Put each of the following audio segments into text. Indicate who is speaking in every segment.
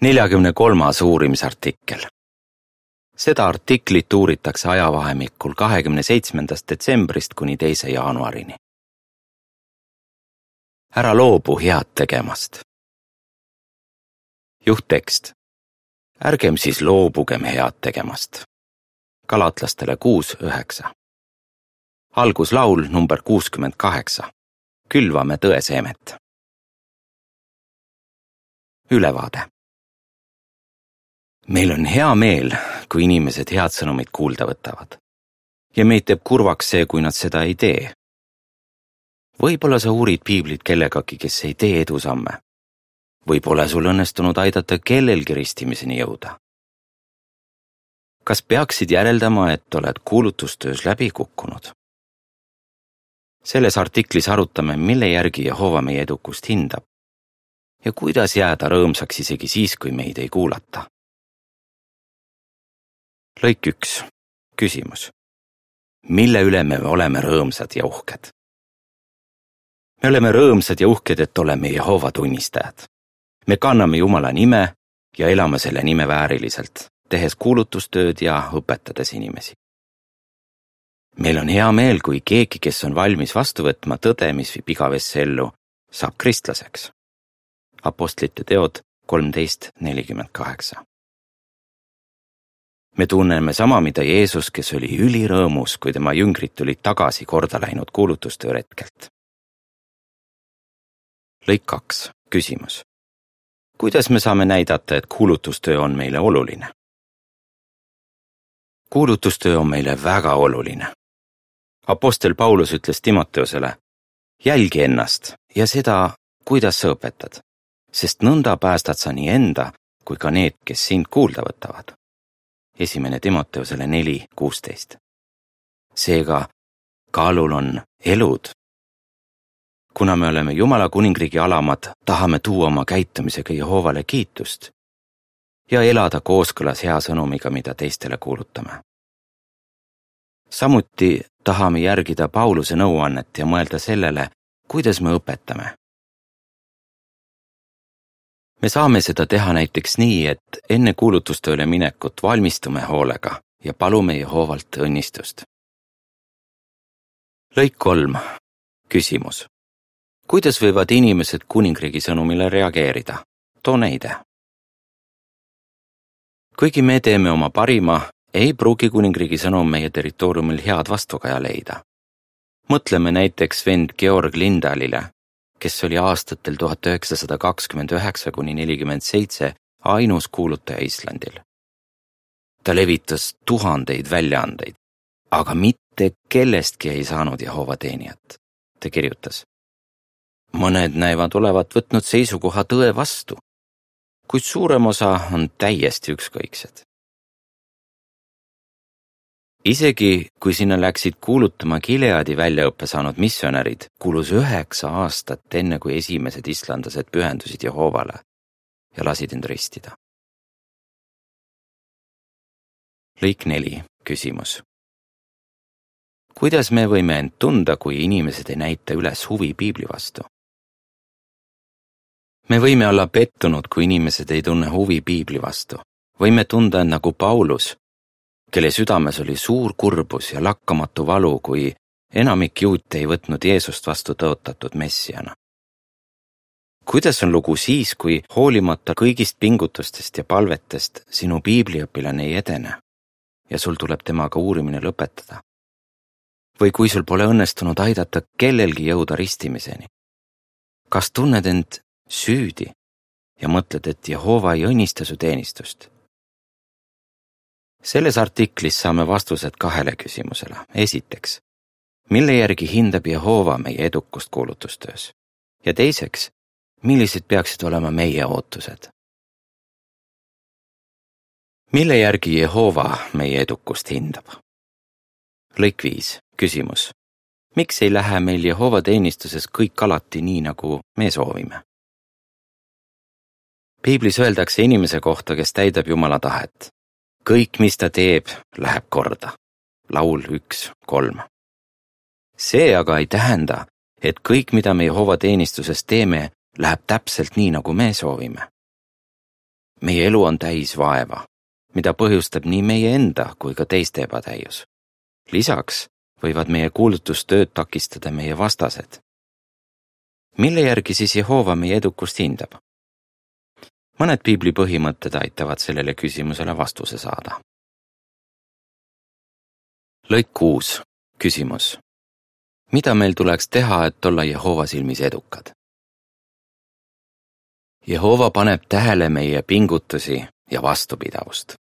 Speaker 1: neljakümne kolmas uurimisartikkel. seda artiklit uuritakse ajavahemikul kahekümne seitsmendast detsembrist kuni teise jaanuarini. ära loobu head tegemast. juhttekst. ärgem siis loobugem head tegemast. galatlastele kuus üheksa. alguslaul number kuuskümmend kaheksa. külvame tõeseemet. ülevaade meil on hea meel, kui inimesed head sõnumit kuulda võtavad. ja meid teeb kurvaks see, kui nad seda ei tee. võib-olla sa uurid piiblit kellegagi, kes ei tee edusamme. või pole sul õnnestunud aidata kellelgi ristimiseni jõuda. kas peaksid järeldama, et oled kuulutustöös läbi kukkunud? selles artiklis arutame, mille järgi Jehova meie edukust hindab ja kuidas jääda rõõmsaks isegi siis, kui meid ei kuulata lõik üks, küsimus. mille üle me oleme rõõmsad ja uhked? me oleme rõõmsad ja uhked, et oleme Jehova tunnistajad. me kanname Jumala nime ja elame selle nime vääriliselt, tehes kuulutustööd ja õpetades inimesi. meil on hea meel, kui keegi, kes on valmis vastu võtma tõde, mis viib igavesse ellu, saab kristlaseks. Apostlite teod kolmteist nelikümmend kaheksa me tunneme sama, mida Jeesus, kes oli ülirõõmus, kui tema jüngrid tulid tagasi korda läinud kuulutustöö retkelt. lõik kaks, küsimus. kuidas me saame näidata, et kuulutustöö on meile oluline? kuulutustöö on meile väga oluline. Apostel Paulus ütles Timoteusele, jälgi ennast ja seda, kuidas sa õpetad, sest nõnda päästad sa nii enda kui ka need, kes sind kuulda võtavad esimene Timoteusele neli kuusteist. seega kaalul on elud. kuna me oleme Jumala kuningriigi alamad, tahame tuua oma käitumisega Jehovale kiitust ja elada kooskõlas hea sõnumiga, mida teistele kuulutame. samuti tahame järgida Pauluse nõuannet ja mõelda sellele, kuidas me õpetame me saame seda teha näiteks nii, et enne kuulutustööle minekut valmistume hoolega ja palume Jehovalt õnnistust. lõik kolm, küsimus. kuidas võivad inimesed kuningriigi sõnumile reageerida? too näide. kuigi me teeme oma parima, ei pruugi kuningriigi sõnum meie territooriumil head vastukaja leida. mõtleme näiteks vend Georg Lindalile, kes oli aastatel tuhat üheksasada kakskümmend üheksa kuni nelikümmend seitse ainus kuulutaja Islandil. ta levitas tuhandeid väljaandeid, aga mitte kellestki ei saanud Jehova teenijat, ta kirjutas. mõned näivad olevat võtnud seisukoha tõe vastu, kuid suurem osa on täiesti ükskõiksed isegi kui sinna läksid kuulutama Gileadi väljaõppe saanud missionärid, kulus üheksa aastat, enne kui esimesed islandlased pühendusid Jehovale ja lasid end ristida. lõik neli, küsimus. kuidas me võime end tunda, kui inimesed ei näita üles huvi piibli vastu? me võime olla pettunud, kui inimesed ei tunne huvi piibli vastu. võime tunda end nagu Paulus, kelle südames oli suur kurbus ja lakkamatu valu, kui enamik juute ei võtnud Jeesust vastu tõotatud messiana. kuidas on lugu siis, kui hoolimata kõigist pingutustest ja palvetest sinu piibliõpilane ei edene ja sul tuleb temaga uurimine lõpetada? või kui sul pole õnnestunud aidata kellelgi jõuda ristimiseni? kas tunned end süüdi ja mõtled, et Jehova ei õnnista su teenistust selles artiklis saame vastused kahele küsimusele. esiteks, mille järgi hindab Jehova meie edukust kuulutustöös? ja teiseks, millised peaksid olema meie ootused? mille järgi Jehova meie edukust hindab? lõik viis, küsimus. miks ei lähe meil Jehova teenistuses kõik alati nii, nagu me soovime? piiblis öeldakse inimese kohta, kes täidab Jumala tahet kõik, mis ta teeb, läheb korda. laul üks, kolm. see aga ei tähenda, et kõik, mida me Jehova teenistuses teeme, läheb täpselt nii, nagu me soovime. meie elu on täis vaeva, mida põhjustab nii meie enda kui ka teiste ebatäius. lisaks võivad meie kuulutustööd takistada meie vastased. mille järgi siis Jehova meie edukust hindab? Mõned piibli põhimõtted aitavad sellele küsimusele vastuse saada. lõik kuus, küsimus. mida meil tuleks teha, et olla Jehova silmis edukad? Jehova paneb tähele meie pingutusi ja vastupidavust.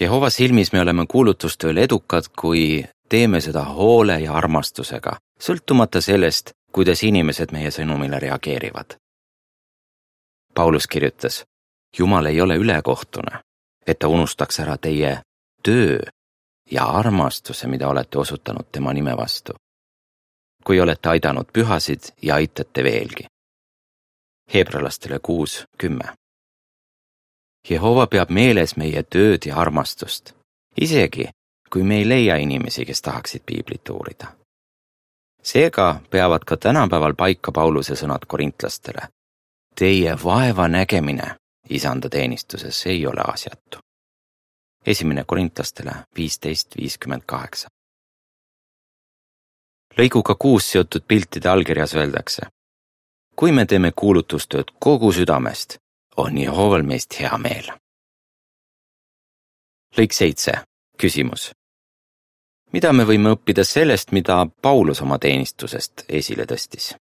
Speaker 1: Jehova silmis me oleme kuulutustööl edukad, kui teeme seda hoole ja armastusega, sõltumata sellest, kuidas inimesed meie sõnumile reageerivad. Paulus kirjutas, Jumal ei ole ülekohtune, et ta unustaks ära teie töö ja armastuse, mida olete osutanud tema nime vastu. kui olete aidanud pühasid ja aitate veelgi. Heebrealastele kuus kümme. Jehova peab meeles meie tööd ja armastust, isegi kui me ei leia inimesi, kes tahaksid piiblit uurida. seega peavad ka tänapäeval paika Pauluse sõnad korintlastele. Teie vaeva nägemine isanda teenistuses ei ole asjatu. esimene korintlastele viisteist viiskümmend kaheksa. lõiguga kuus seotud piltide allkirjas öeldakse. kui me teeme kuulutustööd kogu südamest, on Jehoval meist hea meel. lõik seitse, küsimus mida me võime õppida sellest, mida Paulus oma teenistusest esile tõstis?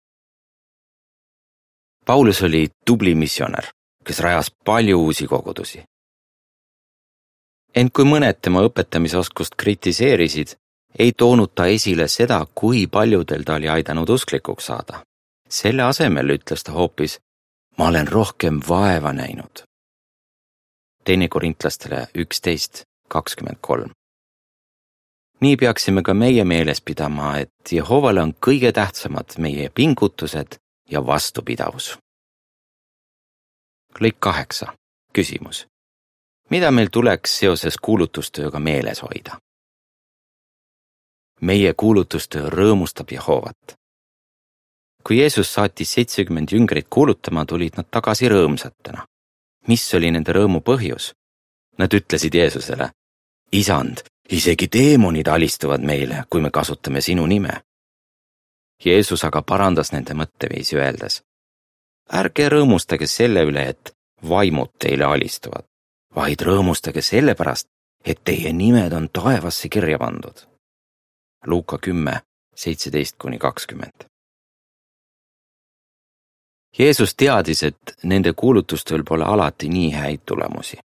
Speaker 1: Paulus oli tubli missionär, kes rajas palju uusi kogudusi. ent kui mõned tema õpetamisoskust kritiseerisid, ei toonud ta esile seda, kui paljudel ta oli aidanud usklikuks saada. selle asemel ütles ta hoopis, ma olen rohkem vaeva näinud. teine korintlastele üksteist kakskümmend kolm nii peaksime ka meie meeles pidama, et Jehovale on kõige tähtsamad meie pingutused ja vastupidavus. lõik kaheksa, küsimus. mida meil tuleks seoses kuulutustööga meeles hoida? meie kuulutustöö rõõmustab Jehovat. kui Jeesus saatis seitsekümmend jüngrit kuulutama, tulid nad tagasi rõõmsatena. mis oli nende rõõmu põhjus? Nad ütlesid Jeesusele, isand, isegi teemonid alistuvad meile, kui me kasutame sinu nime. Jeesus aga parandas nende mõtteviisi, öeldes. ärge rõõmustage selle üle, et vaimud teile alistuvad, vaid rõõmustage sellepärast, et teie nimed on taevasse kirja pandud. Luuka kümme, seitseteist kuni kakskümmend. Jeesus teadis, et nende kuulutustel pole alati nii häid tulemusi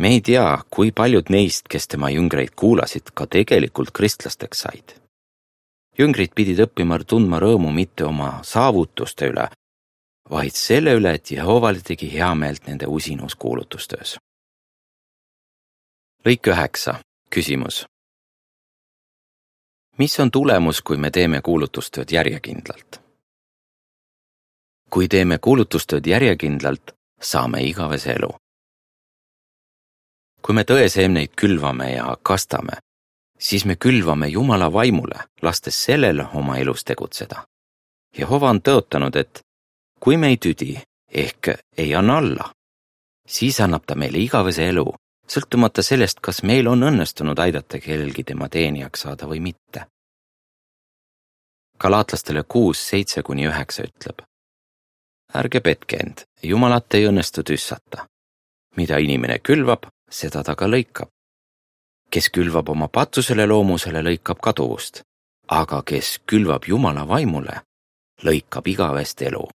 Speaker 1: me ei tea, kui paljud neist, kes tema jüngreid kuulasid, ka tegelikult kristlasteks said. Jüngrid pidid õppima tundma rõõmu mitte oma saavutuste üle, vaid selle üle, et Jehovale tegi heameelt nende usinus kuulutustöös. lõik üheksa, küsimus. mis on tulemus, kui me teeme kuulutustööd järjekindlalt? kui teeme kuulutustööd järjekindlalt, saame igavese elu kui me tõeseemneid külvame ja kastame, siis me külvame Jumala vaimule, lastes sellel oma elus tegutseda. Jehova on tõotanud, et kui me ei tüdi ehk ei anna alla, siis annab ta meile igavese elu, sõltumata sellest, kas meil on õnnestunud aidata kellelgi tema teenijaks saada või mitte. galaatlastele kuus, seitse kuni üheksa ütleb. ärge petke end, Jumalat ei õnnestu tüssata. mida inimene külvab, seda ta ka lõikab. Kes külvab oma patusele loomusele, lõikab kaduvust, aga kes külvab Jumala vaimule, lõikab igavest elu.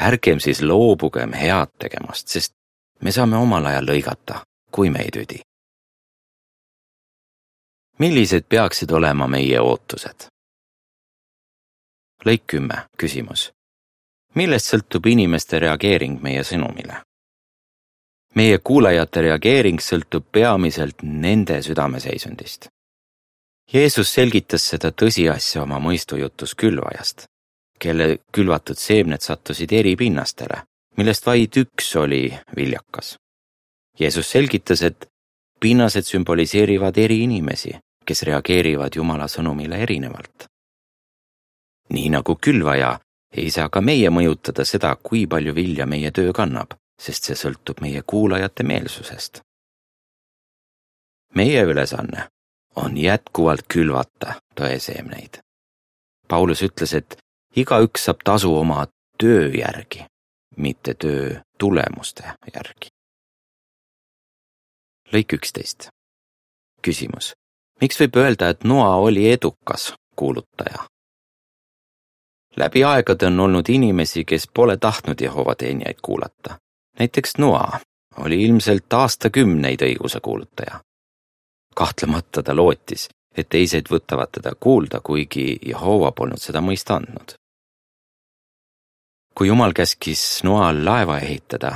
Speaker 1: ärgem siis loobugem head tegemast, sest me saame omal ajal lõigata, kui me ei tüdi. millised peaksid olema meie ootused? lõik kümme, küsimus. millest sõltub inimeste reageering meie sõnumile? Meie kuulajate reageering sõltub peamiselt nende südameseisundist. Jeesus selgitas seda tõsiasja oma mõistujutus külvajast, kelle külvatud seemned sattusid eri pinnastele, millest vaid üks oli viljakas. Jeesus selgitas, et pinnased sümboliseerivad eri inimesi, kes reageerivad Jumala sõnumile erinevalt. nii nagu külvaja ei saa ka meie mõjutada seda, kui palju vilja meie töö kannab, sest see sõltub meie kuulajate meelsusest. meie ülesanne on jätkuvalt külvata tõeseemneid. Paulus ütles, et igaüks saab tasu oma töö järgi, mitte töö tulemuste järgi. lõik üksteist. küsimus. miks võib öelda, et Noa oli edukas kuulutaja? läbi aegade on olnud inimesi, kes pole tahtnud Jehova teenijaid kuulata. Näiteks Noa oli ilmselt aastakümneid õiguse kuulutaja. kahtlemata ta lootis, et teised võtavad teda kuulda, kuigi Jehova polnud seda mõista andnud. kui Jumal käskis Noal laeva ehitada,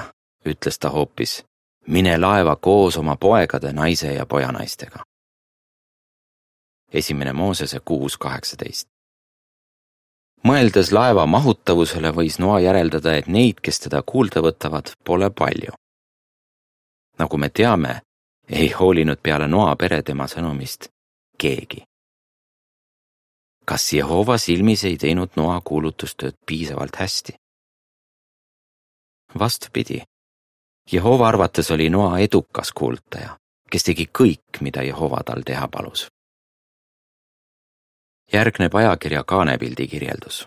Speaker 1: ütles ta hoopis, mine laeva koos oma poegade, naise ja pojanaistega. esimene Moosese kuus kaheksateist mõeldes laeva mahutavusele, võis Noa järeldada, et neid, kes teda kuulda võtavad, pole palju. nagu me teame, ei hoolinud peale Noa pere tema sõnumist keegi. kas Jehova silmis ei teinud Noa kuulutustööd piisavalt hästi? vastupidi, Jehova arvates oli Noa edukas kuulutaja, kes tegi kõik, mida Jehova tal teha palus järgneb ajakirja kaanepildi kirjeldus.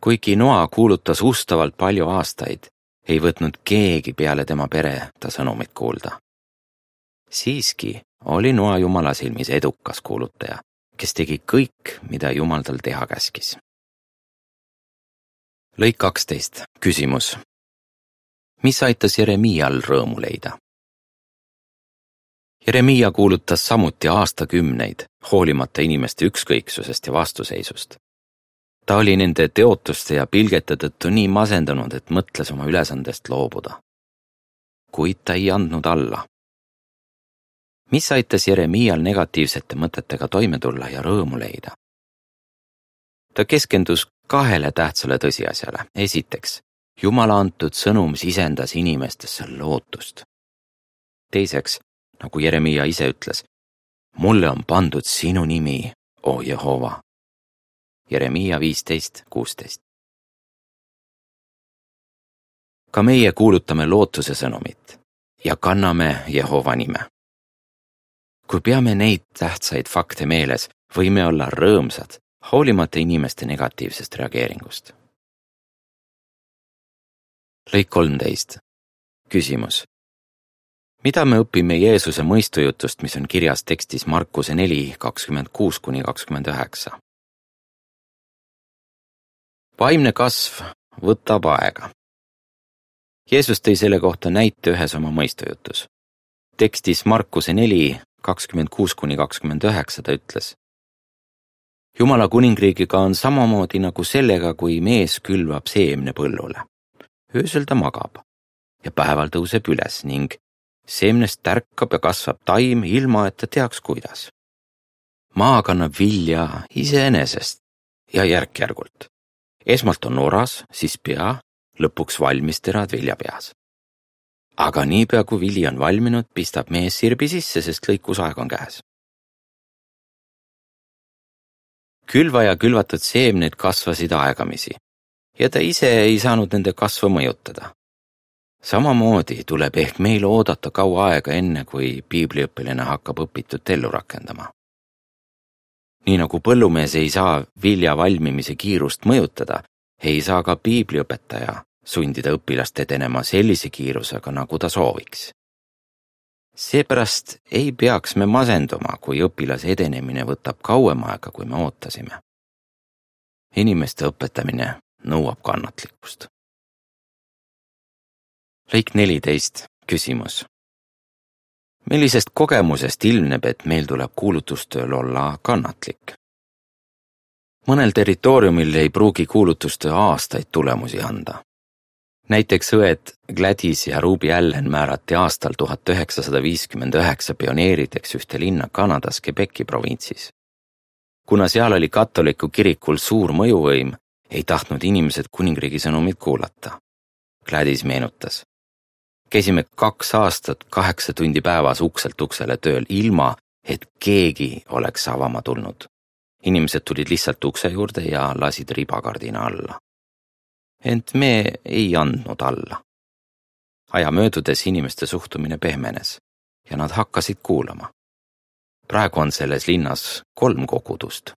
Speaker 1: kuigi Noa kuulutas ustavalt palju aastaid, ei võtnud keegi peale tema pere ta sõnumit kuulda. siiski oli Noa Jumala silmis edukas kuulutaja, kes tegi kõik, mida Jumal tal teha käskis. lõik kaksteist, küsimus. mis aitas Jeremial rõõmu leida? Jeremiia kuulutas samuti aastakümneid, hoolimata inimeste ükskõiksusest ja vastuseisust. ta oli nende teotuste ja pilgete tõttu nii masendunud, et mõtles oma ülesandest loobuda. kuid ta ei andnud alla. mis aitas Jeremiial negatiivsete mõtetega toime tulla ja rõõmu leida? ta keskendus kahele tähtsale tõsiasjale. esiteks, Jumala antud sõnum sisendas inimestesse lootust. teiseks, nagu Jeremiia ise ütles. mulle on pandud sinu nimi, o Jehova. Jeremiia viisteist, kuusteist. ka meie kuulutame lootuse sõnumit ja kanname Jehova nime. kui peame neid tähtsaid fakte meeles, võime olla rõõmsad, hoolimata inimeste negatiivsest reageeringust. lõik kolmteist. küsimus mida me õpime Jeesuse mõistujutust, mis on kirjas tekstis Markuse neli, kakskümmend kuus kuni kakskümmend üheksa? vaimne kasv võtab aega. Jeesus tõi selle kohta näite ühes oma mõistujutus. tekstis Markuse neli, kakskümmend kuus kuni kakskümmend üheksa ta ütles. jumala kuningriigiga on samamoodi nagu sellega, kui mees külvab seemne põllule. öösel ta magab ja päeval tõuseb üles ning seemnest tärkab ja kasvab taim, ilma et ta teaks, kuidas. maa kannab vilja iseenesest ja järk-järgult. esmalt on oras, siis pea, lõpuks valmis terad viljapeas. aga niipea, kui vili on valminud, pistab mees sirbi sisse, sest lõikusaeg on käes. külvaja külvatud seemned kasvasid aegamisi ja ta ise ei saanud nende kasvu mõjutada samamoodi tuleb ehk meil oodata kaua aega, enne kui piibliõpilane hakkab õpitut ellu rakendama. nii nagu põllumees ei saa vilja valmimise kiirust mõjutada, ei saa ka piibliõpetaja sundida õpilast edenema sellise kiirusega, nagu ta sooviks. seepärast ei peaks me masenduma, kui õpilase edenemine võtab kauem aega, kui me ootasime. inimeste õpetamine nõuab kannatlikkust lõik neliteist, küsimus. millisest kogemusest ilmneb, et meil tuleb kuulutustööl olla kannatlik? mõnel territooriumil ei pruugi kuulutustöö aastaid tulemusi anda. näiteks õed Gladys ja Ruby Allen määrati aastal tuhat üheksasada viiskümmend üheksa pioneerideks ühte linna Kanadas Quebeci provintsis. kuna seal oli katoliku kirikul suur mõjuvõim, ei tahtnud inimesed kuningriigi sõnumit kuulata. Gladys meenutas käisime kaks aastat kaheksa tundi päevas ukselt uksele tööl, ilma et keegi oleks avama tulnud. inimesed tulid lihtsalt ukse juurde ja lasid ribakardina alla. ent me ei andnud alla. aja möödudes inimeste suhtumine pehmenes ja nad hakkasid kuulama. praegu on selles linnas kolm kogudust.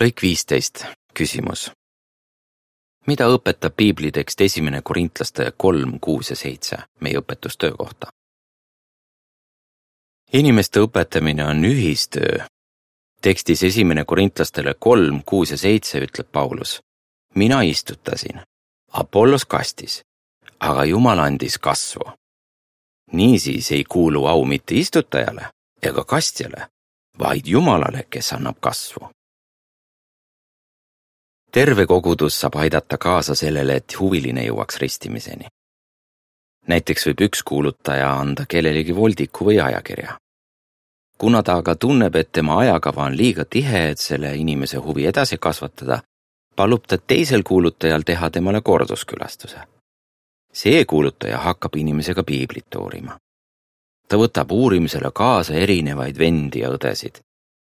Speaker 1: lõik viisteist, küsimus. Mida õpetab piiblitekst esimene korintlaste kolm, kuus ja seitse meie õpetustöö kohta? inimeste õpetamine on ühistöö. tekstis esimene korintlastele kolm, kuus ja seitse ütleb Paulus. mina istutasin, Apollos kastis, aga Jumal andis kasvu. niisiis ei kuulu au mitte istutajale ega kastjale, vaid Jumalale, kes annab kasvu. Terve kogudus saab aidata kaasa sellele, et huviline jõuaks ristimiseni näiteks võib üks kuulutaja anda kellelegi voldiku või ajakirja. kuna ta aga tunneb, et tema ajakava on liiga tihe, et selle inimese huvi edasi kasvatada, palub ta teisel kuulutajal teha temale korduskülastuse. see kuulutaja hakkab inimesega piiblit uurima. ta võtab uurimisele kaasa erinevaid vendi ja õdesid,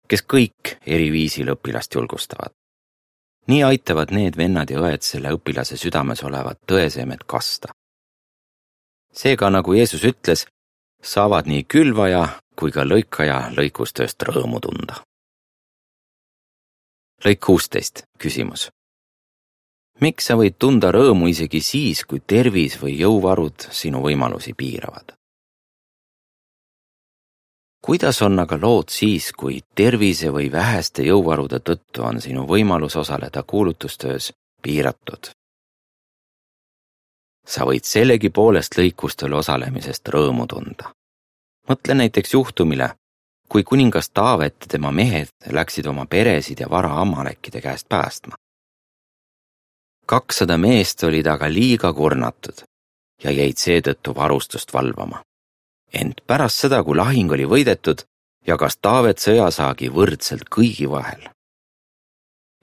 Speaker 1: kes kõik eri viisil õpilast julgustavad. Nii aitavad need vennad ja õed selle õpilase südames olevat tõeseemet kasta seega, nagu Jeesus ütles, saavad nii külvaja kui ka lõikaja lõikustööst rõõmu tunda. lõik kuusteist, küsimus. miks sa võid tunda rõõmu isegi siis, kui tervis või jõuvarud sinu võimalusi piiravad? Kuidas on aga lood siis, kui tervise või väheste jõuvarude tõttu on sinu võimalus osaleda kuulutustöös piiratud? sa võid sellegipoolest lõikustel osalemisest rõõmu tunda. mõtle näiteks juhtumile, kui kuningas Taavet ja tema mehed läksid oma peresid ja vara ammalekkide käest päästma. kakssada meest olid aga liiga kurnatud ja jäid seetõttu varustust valvama. Ent pärast seda, kui lahing oli võidetud, jagas Taavet sõjasaagi võrdselt kõigi vahel.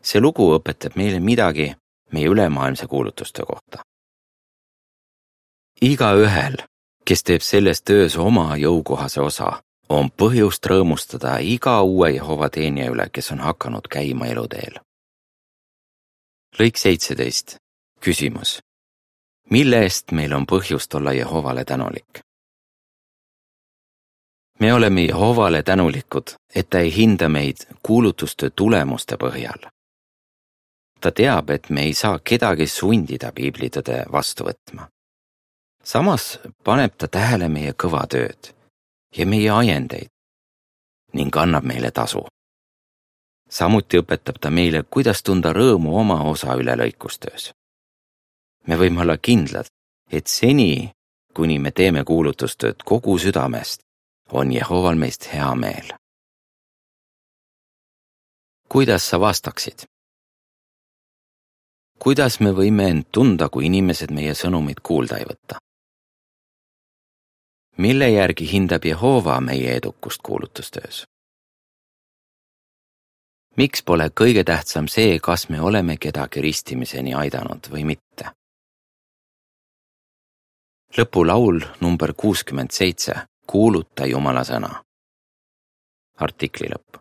Speaker 1: see lugu õpetab meile midagi meie ülemaailmse kuulutuste kohta igaühel, kes teeb selles töös oma jõukohase osa, on põhjust rõõmustada iga uue Jehova teenija üle, kes on hakanud käima eluteel. lõik seitseteist, küsimus. mille eest meil on põhjust olla Jehovale tänulik? Me oleme Jehovale tänulikud, et ta ei hinda meid kuulutuste tulemuste põhjal. ta teab, et me ei saa kedagi sundida piiblitõde vastu võtma samas paneb ta tähele meie kõva tööd ja meie ajendeid ning annab meile tasu. samuti õpetab ta meile, kuidas tunda rõõmu oma osa üle lõikustöös. me võime olla kindlad, et seni, kuni me teeme kuulutustööd kogu südamest, on Jehoval meist hea meel. kuidas sa vastaksid? kuidas me võime end tunda, kui inimesed meie sõnumit kuulda ei võta? mille järgi hindab Jehova meie edukust kuulutustöös? miks pole kõige tähtsam see, kas me oleme kedagi ristimiseni aidanud või mitte? lõpulaul number kuuskümmend seitse, kuuluta Jumala sõna. artikli lõpp